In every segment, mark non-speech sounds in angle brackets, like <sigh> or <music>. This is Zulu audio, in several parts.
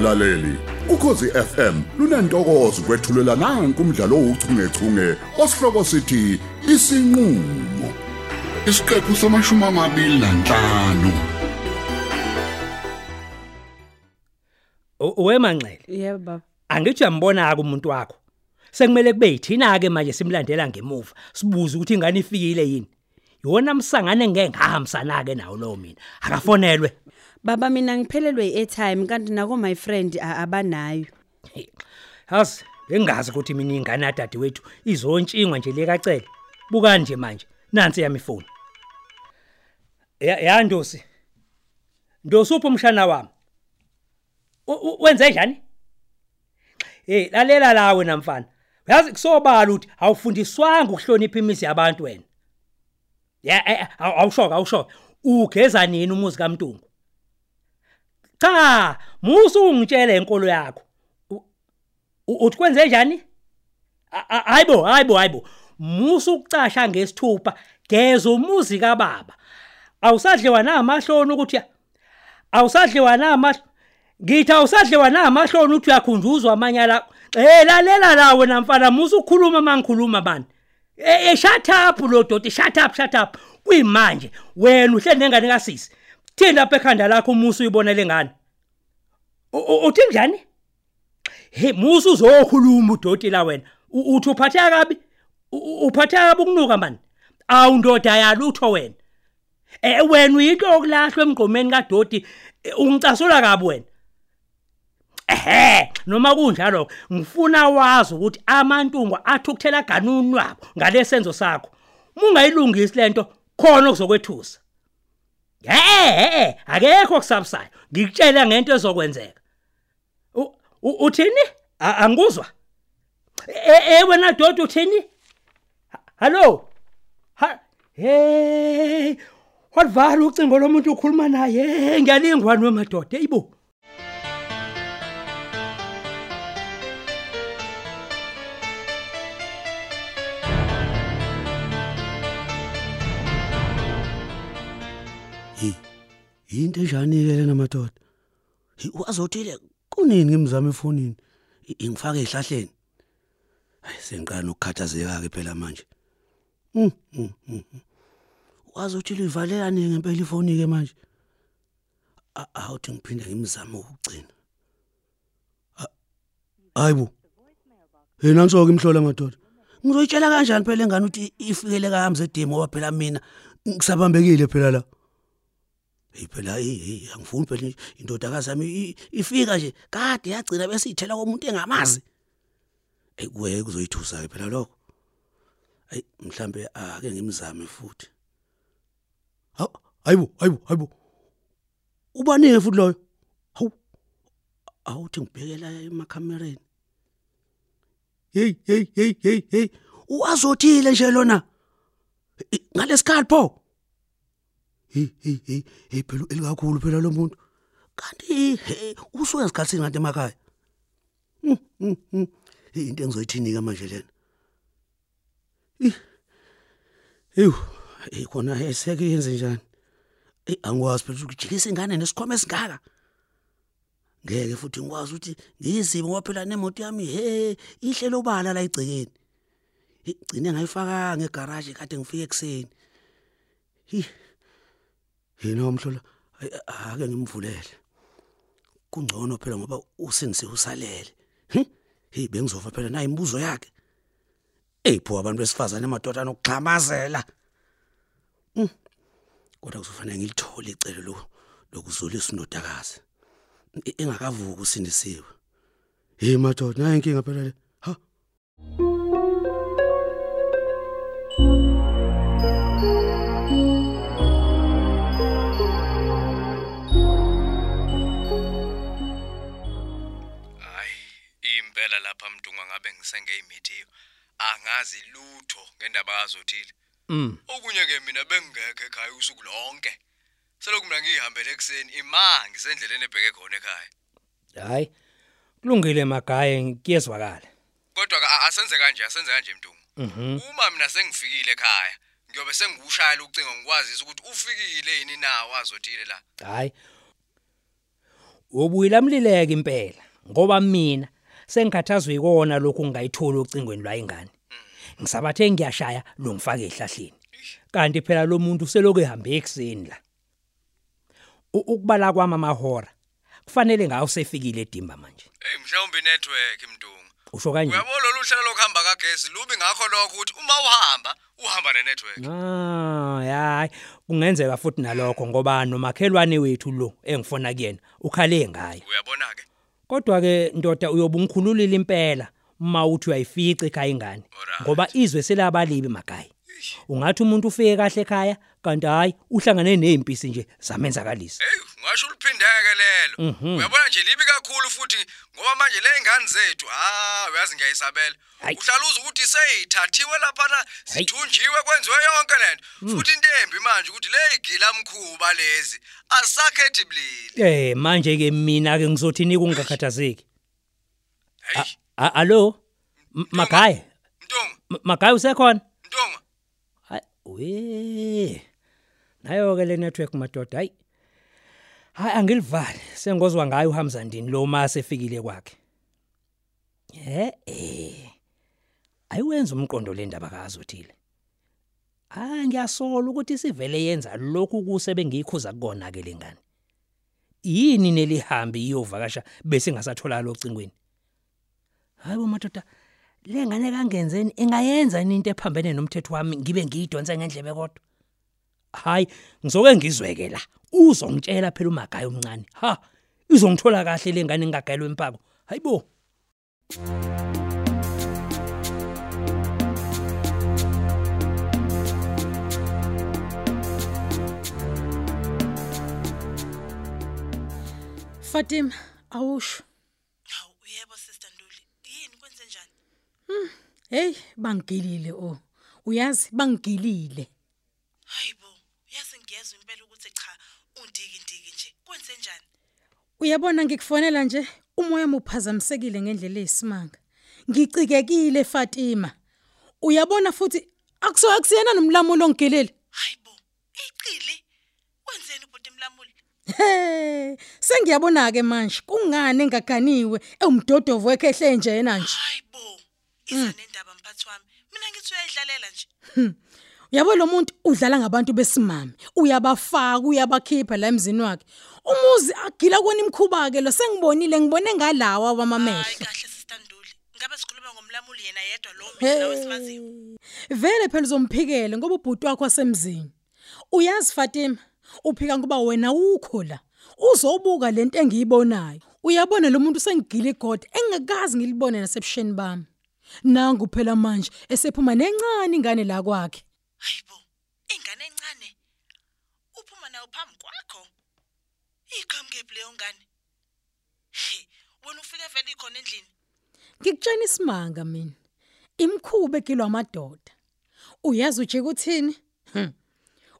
mlaleli. Ukhosi FM lunantokozo kwethulela nanku umdlalo ouchungechunge osihloko sithi isinqulo. Isiqephu samashumi amabili nanhlanu Wemanxele Yebo baba. angithi uyambona ke umuntu wakho. Sekumele kube yithina ke manje simlandela ngemuva. Sibuza ukuthi ingane ifikile yini? Yona msangane ngeke ngahambisana ke nawo lo mina akafonelwe Baba mina ngiphelelwe iairtime kanti nako my friend abanayo. Hazi, bengazi ukuthi mina ingane yadade wethu izontshingwa nje lekacele. Buka nje manje, nansi yami ifoni. Ya yandosi. Ndosuphi umshana wami? Wenze njani? Hey, lalela la wena mfana. Uyazi kusobala ukuthi awufundiswanga ukuhlonipha imizi yabantu wena. Ya eh, aw- awushoka awushoka. Ugeza nini umuzi kaMntungu? Cha, musu ungitshele inkolo yakho. Uthi kwenze njani? Hayibo, hayibo, hayibo. Musu ukucasha ngesithupha, geza umuzi kababa. Awusadliwa na amahloni ukuthi awusadliwa na amahloni. Ngithi awusadliwa na amahloni uthi uyakhunjuzwa amanyala. Eh lalela la wena mfana musu ukukhuluma mangikhuluma bani. Eh eh, shut up lo doti shut up shut up. Kuyimanje wena uhle nengane kasisi. Thini lapha ekhanda lakho umusu uyibonele ngani? Uthi njani? Hey musu uzokhuluma udoti la wena. Uthi uphatheka kabi? Uphatheka kabi ukunuka mani? Awu ndoda yalutho wena. Eh wena uyinto okulahlwa emgqomeni kadoti eh, ungicasula kabi wena. Ehhe noma kunjalo ngifuna wazi ukuthi amantungu athukuthela ganunu wabo ngalesenzo sakho. Mungayilungisi lento khona okuzokwethusa. Eh akekho kusabusayo. Ngikutshela ngento ezokwenzeka. Uthini? Angikuzwa. Eh wena dodwa uthini? Ha- Hallo. Ha Hey. Walivala ucingo lomuntu ukhuluma naye. Ngiyalingwa wemadoda. Eyibo. Into enjani ke lena madoda? Hey, wazothile kunini ngimzama efonini? I- Ngifake ehlahleni. Hayi sengiqala ukukhathazeka ke phela manje. Mm. mm, mm, mm. Wazothile ivalela nini ngempela ifoni ke manje? A- Awuthi ngiphinde ngimzame ukugcina. A- Hayibo. Hey nanso ke imhlola madoda. Ngizoyitshela kanjani phela engane ukuthi ifikele kahamza edimo ngoba phela mina ngisabambekile phela la. Hey phela hey hey angifuni phela indodakazi yami i- ifika nje kade yagcina bese ithela komuntu engamazi. Hey kuwe kuzoyithusa ke phela lokho. Hey mhlambe ake ngimzame futhi. Haw hayibo hayibo hayibo. Ubanike futhi loyo. Hawu. Awuthi ngibhekela emakhamereni. Hey hey hey hey hey. Uwazothile nje lona. Eh, Ngalesikhathi pho. Hey hey hey hey phela elikakhulu phela lo muntu. Kanti usuke esikhatsini ngathi emakhaya? Mm, mm, mm. hey into engizoyithini ke manje lena. Ih. hey khona eseke yenze njani? Hey angikwazi phela ukujikisa ingane nesikhwama esingaka. Ngeke futhi ngikwazi ukuthi ngiyizimo ngoba phela nemoto yami he ihlelo obala la igcekeni igcine ngayifaka ngegarage kade ngifike ekseni hi. Yena umhlola ay- ake ngimvulele. Kungcono phela ngoba usengise usalele. Hi, hey bengizofa phela nayi imibuzo yakhe. Eyipho abantu besifazane emadoda nokugxamazela Mm. kodwa kuzofanele ngilithole icelo lo lokuzolisa indodakazi E- engakavuki usindisiwe. Hey madoda nayi inkinga phela le. Ngisengeyimidiyo. Angazi lutho ngendaba kazothile. Mm. Okunye ke mina bengekho ekhaya usuku lonke. Selokhu mina ngihambele ekseni ima ngisendleleni ebheke khona ekhaya. Hayi. Kulungile magaye ngiyezwakala. Kodwa asenze kanje, asenze kanje mntunga. Mhm. Uma mina sengifikile ekhaya, ngiyobe sengikushayela ucingo ngikwazisa ukuthi ufikile yini na wazothile la. Hayi. Ubuyila mlileke impela ngoba mina sengikhathazwe ikona lokhu ngingayithola ocingweni lwa ingane. Ngisabathe ngiyashaya lo ngifake ehlahleni. Kanti phela lo muntu seloku ehambe ekseni la. U- Ukubala kwami amahora kufanele ngawo sefikile edimba manje. hey mhlawumbe inetwork mntungu Usho kanje? uyabona lolu hlelo lokuhamba kagesi lubi ngakho lokho ukuthi uma uhamba uhamba nenetwork Ah, hayi kungenzeka futhi nalokho ngoba nomakhelwane wethu lo engifona kuyena ukhale ngayo. uyabona ke Kodwa ke ndoda uyobungikhululile impela uma uthi uyayifica ekhaya ingane ngoba izwe selabalibi makhaya. Ungathi umuntu ufike kahle ekhaya kanti hayi uhlangane nezimpisi nje zamenzakalisa. hey ngasho uliphindeke lelo uyabona nje libi kakhulu futhi ngoba manje le ingane zethu ah uyazi ngiyayisabela uhlala uza ukuthi seyithathiwe laphana sithunjiwe kwenziwe yonke lento futhi into embi manje ukuthi le igila mkhuba lezi asakhethi bulili Eh manje ke mina ke ngizothini kungakhathazeki. hey A- Allo? M- Makhaya? mntungu M- Makhaya usekhona? Hayi we. Nayo ke le network madoda hayi. Hayi angilivali sengozwa ngayo uHamzandini lo ma sefikile kwakhe. Eh eh. Ayiwenza umqondo le ndaba kazothile. Ah ngiyasola ukuthi sivele yenza lokhu kuse bengikhuza kukona ke lengane. Yini nelihambi iyovakasha bese ngasathola lo cingweni. Hayibo madoda lengane kangenzeni ingayenza into ephambene nomthetho wami ngibe ngiyidonsa ngendlebe kodwa. Hayi ngizoke ngizweke la. Uzongitshela phela umagaya omncane. Ha izongithola kahle lengane ngagayelwe impako. Hayibo. Fatima awusho Hawu yebo sister Nduli. Yini kwenze njani? hey bangigilile o uyazi bangigilile Hayibo, yazi ngiyezwa impela ukuthi cha undiki ndiki nje. Kwenze njani? uyabona ngikufonela nje umoya uphazamisekile ngendlela eyisimanga ngicikekile Fatima uyabona futhi akuso akusiyena nomlamulo ongigilile Hayibo, iqili. Wenzeni ubhuti Mlamuli? Hey, sengiyabona ke manje kungani engaganiwe ewumdodovo wekhehle nje yena nje. Hayibo. Iza nendaba mphathi wami. Mina ngithi uyayidlalela nje. Uyabo lo muntu udlala ngabantu besimami, uyabafaka, uyabakhipha la emzini wakhe. Umuzi agila kweni imkhuba ke lo sengibonile ngibone ngalawa Hayi wamamehlo. kahle sister Nduli. Ngabe sikhuluma ngomlamuli yena yedwa lo mina wesimaziyo. Vele phela uzomphikele ngoba ubhuti wakho wasemzini. Uyazi Fatima, uphika ngoba wena ukho la. Uzobuka lento engiyibonayo. Uyabona lo muntu sengigila igodi engakazi ngilibone nasebusheni bami. Nangu phela manje esephuma nencane ingane la kwakhe. Hayibo, ingane encane. Uphuma nayo phambi kwakho. Iqhamuke leyo ngane. Wena ufike vele ikhona endlini. Ngikutshela isimanga mina. Imkhuba egilwa amadoda. Uyazi uje kuthini? Hm.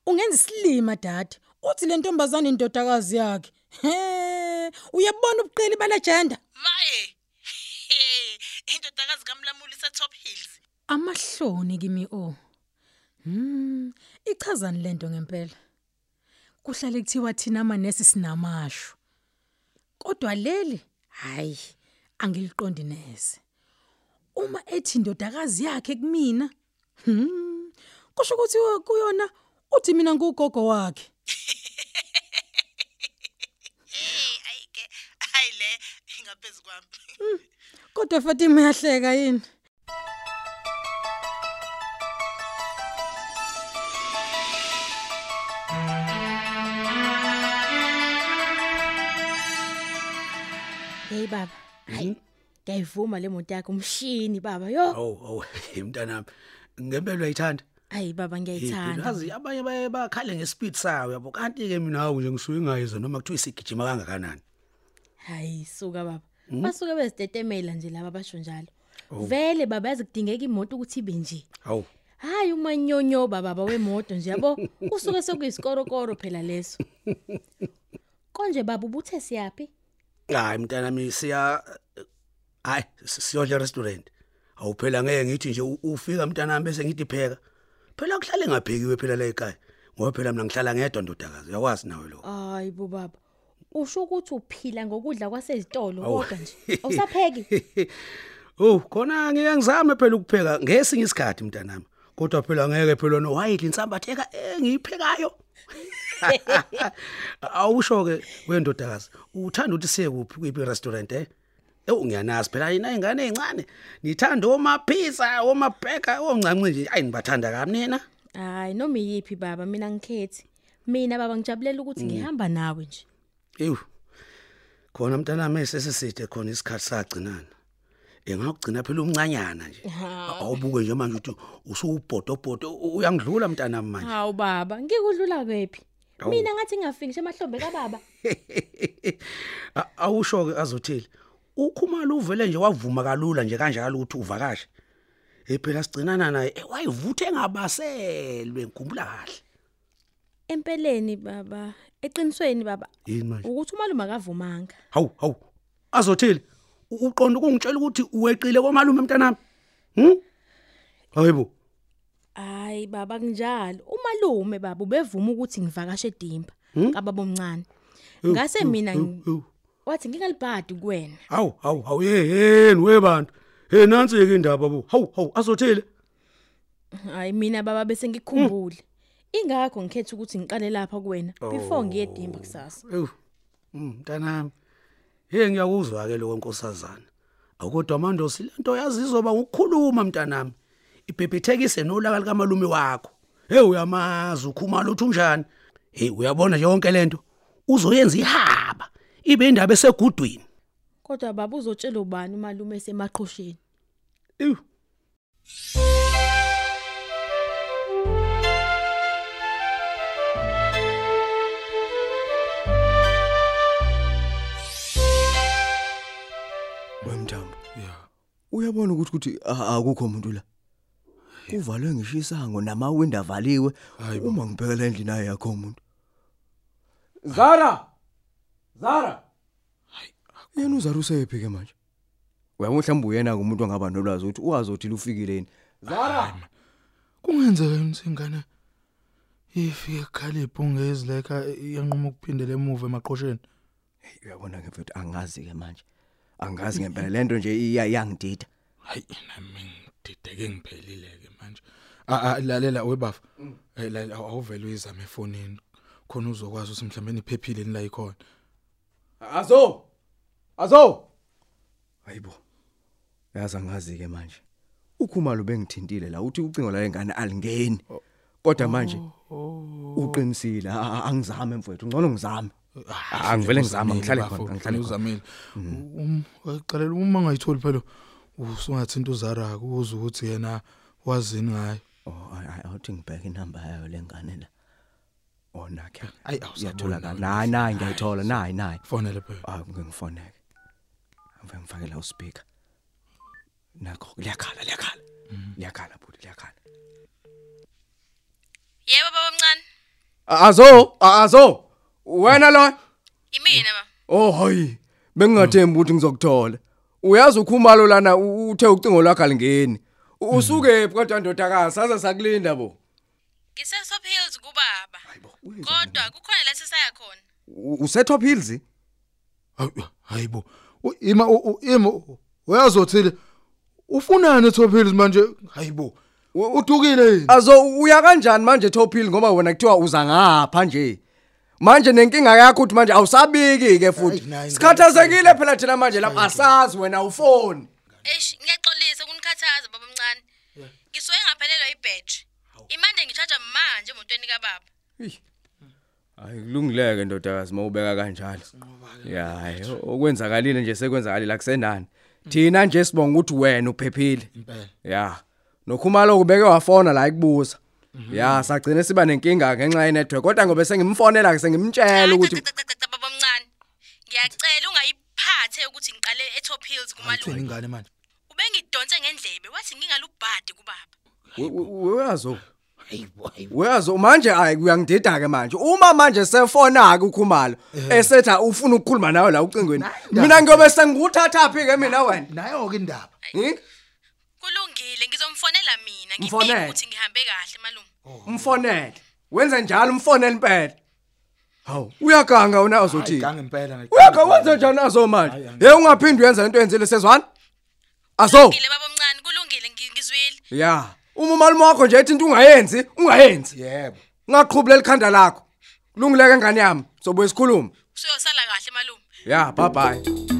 Ungenza isilima dad. Uthi le ntombazane indodakazi yakhe. He, uyabona ubuqili balejenda? Maye. Indodakazi kaMlamuli se Top Hills. Amahloni kimi o. Hmm, ichazani lento ngempela. Kuhlale kuthiwa thina amanesi sinamasho. Kodwa leli hayi angiliqondi neze. Uma ethi indodakazi yakhe kumina, hmm, kusho ukuthi kuyona uthi mina ngugogo wakhe. Ayike. Hayi le ingaphezulu kwami. Kodwa Fatima uyahleka yini? Baba. Hayi. Ngiyayivuma le moto yakhe umshini baba yo. Awu awu <laughs> mntanami. Ngempela uyayithanda. Hayi baba ngiyayithanda. Yazi abanye baye bakhale ngespeed sawo yabo kanti ke mina hawu nje ngisuke ngayizwa noma kuthiwa isigijima kangakanani. Hayi suka baba. Basuke bezitetemela nje laba basho njalo. Vele baba yazi kudingeka imoto ukuthi ibe nje. Awu Hayi umanyonyo baba wemoto nje yabo. <laughs> Usuke sekuyisikoro phela leso. <laughs> Konje baba ubuthe siyapi? Hayi mntanami siya hayi siyodla restaurant. Awuphela ngeke ngithi nje ufika mntanami bese ngithi pheka. Phela kuhlale ngabhekiwe phela la ekhaya. Ngoba phela mina ngihlala ngedwa ndodakazi. Uyakwazi nawe lo. Hayi bo baba. usho ukuthi uphila ngokudla kwasezitolo kodwa nje <laughs> awusapheki Oh, khona ngeke ngizame phela ukupheka ngesinye isikhathi mntanami. Kodwa phela ngeke phela no white insambatheka engiyiphekayo. <laughs> Awusho ke wendodakazi, uthanda ukuthi siye kuphi kwiphi restaurant eh? Eh ngiyanazi phela yina ingane ezincane. Nithanda oma pizza, oma burger, oncanci nje. Ayi nibathanda kabi nina. hayi noma iyiphi baba mina ngikhethi mina baba ngijabulela ukuthi ngihamba nawe nje Ewu. Khona mntanami esesiside khona isikhathi sagcinana. Engakugcina phela umncanyana nje. Awubuke nje manje ukuthi usubhodobhodo uyangidlula mntanami manje. hawu baba ngikudlula kephi Awu. Mina ngathi ngingafikisha emahlombe kababa <laughs> Awusho ke azothile. Ukhumalo uvele nje wavuma kalula nje kanjalo ukuthi uvakashe. Eh phela sigcinana naye wayivuthe engabaselwe ngikhumbula kahle. empeleni baba eqinisweni baba ukuthi umalume akavumanga Hawu hawu. Azothile. Uqonda ukungitshela ukuthi uweqile komalume mntanami. Hm? Hayibo. Baba kunjalo umalume baba ubevuma ukuthi ngivakashe edimba kababa omncane ngase mina wathi ngingalibhadi kuwena Hawu hawu hawu yeyeni webantu. Hey nansi ke indaba bo. Hawu hawu azothile. hayi mina baba bese ngikukhumbule ingakho ngikhetha ukuthi ngiqale lapha kuwena before ngiye edimba kusasa Ewu. Mm, Mntanami. Hey ngiyakuzwa ke lokho nkosazana. Akodwa amandosi lento yazi izoba ukukhuluma mntanami. Ibhebhethekise nolaka likamalume wakho. Hey uyamazi ukhumala uthi unjani? Hey uyabona nje yonke lento uzoyenza ihaba. Ibe indaba esegudwini. kodwa baba uzotshela ubani umalume esemaqhosheni Ewu. Wemthambo. Yeah. Uyabona ukuthi ukuthi a- akukho umuntu la. Kuvalwe ngisho isango namawindi avaliwe. Uma ngibheka endlini ayi yakho umuntu. Zara! Zara! Yena uzara usephi ke manje? Uyabona mhlawumbe uyena umuntu ongaba nolwazi ukuthi uwazi ukuthi ufikile yini. Zara! Kungenzeka yini singane ifike ekhalipho ungezileka yanquma ukuphindela emuva emaqhosheni. Uyabona ke mfethu angazi ke manje. Angazi ngempela <laughs> lento nje iya yangidida. Hayi nami ngidideke ngiphelile ke manje. Ah ah, lalela webafa. Eh lalela awuvele uyizame efonini. Khona uzokwazi ukuthi mhlawumbe niphephile nila ikhona. Azo! Azo! Hayibo. Yazi angazi ke manje. Ukhumalo bengithintile la uthi ucingo la engane alingeni. Kodwa manje uqinisile a- a- angizame mfowethu ngcono ngizame. Ah, ngivele ngizama ngihlale khona ngihlale khona. uzamile. Um qalela uma ngayitholi phela usungathinta uzara ukuze ukuthi yena wazini ngayo. Oh ay- ay, awuthi ngibheke inamba yayo lengane la. Oh nakhe. Ayi, awusaboni Iyatholakala. nawe. Nayi nayi ngiyayithola nayi nayi. Fonele phela. Ah ngike ngifoneke. Ngifike ngifake la uspeaker. Nakho liyakhala liyakhala. Liyakhala bhuti liyakhala. Yebo baba omncane. Azo, azo. Wena lo? Imina baba. Oh hayi. Bengingathembi ukuthi ngizokuthola. Uyazi ukhumalo lana u- uthe ucingo lwakhe alingeni. U- Usuke phi kodwa ndodakazi saze sakulinda bo. Ngisesop Hills kubaba. Kodwa kukhona la sisaya khona. U- Usetop Hills? Hayi- Hayibo. U- Ima u- u- ima uyazothile. Ufunani eTop Hills manje? Hayibo. Udukile yini? Azo uya kanjani manje Top Hill ngoba wena kuthiwa uza ngapha nje. Manje nenkinga yakho uthi manje awusabiki ke futhi. Hayi, nayi, Sikhathazekile phela thina manje lapha asazi wena ufoni. Eish ngiyaxolisa kunikhathaza baba omncane. Ngisuke ngaphelelwa ibattery. Imande ngicharge manje emotweni kababa. Hayi kulungileke ndodakazi mawubeka kanjalo. Ya hayi okwenzakalile nje sekwenzakalile akusenani. Thina nje sibonga ukuthi wena uphephile. Impela. Ya. Nokhumalo kubeke wafona la ikubuza. Ya sagcina siba nenkinga ngenxa ye network kodwa ngobe sengimfonela ke sengimtshela ukuthi Cha, cha, cha, cha, baba omncane. Ngiyacela ungayiphathe ukuthi ngiqale eTop Hills Ayithini kumalume. ingane manje? Ubengidonse ngendlebe wathi ngingalubhadi kubaba. uyazo. Uyazo manje ayi kuyangidida ke manje. Uma manje sefona ke ukhumalo esetha ufuna ukukhuluma nawe la ucingweni. Mina ngiyobe sengikuthatha phi ke mina wena? Nayo ke indaba. Hm? Kulungile ngizomfonela mina Mfonele. Ngibike ukuthi ngihambe kahle malume. Umfonele. Wenze njalo umfonele impela. Hawu, uyaganga wena uzothi. Gange impela ngithi. Uyaganga wenza njani nazo manje? Hey ungaphindi uyenza into oyenzile sezwana? Aso. Ngile baba omncane kulungile ngi- ngizwile. Ya. Uma umalume wakho nje ethi into ungayenzi, ungayenzi. Yebo. Ngaqhubula likhanda lakho. Kulungileke ngane yami, sobuye sikhulume. Usuyosala kahle malume. Ya, bye bye.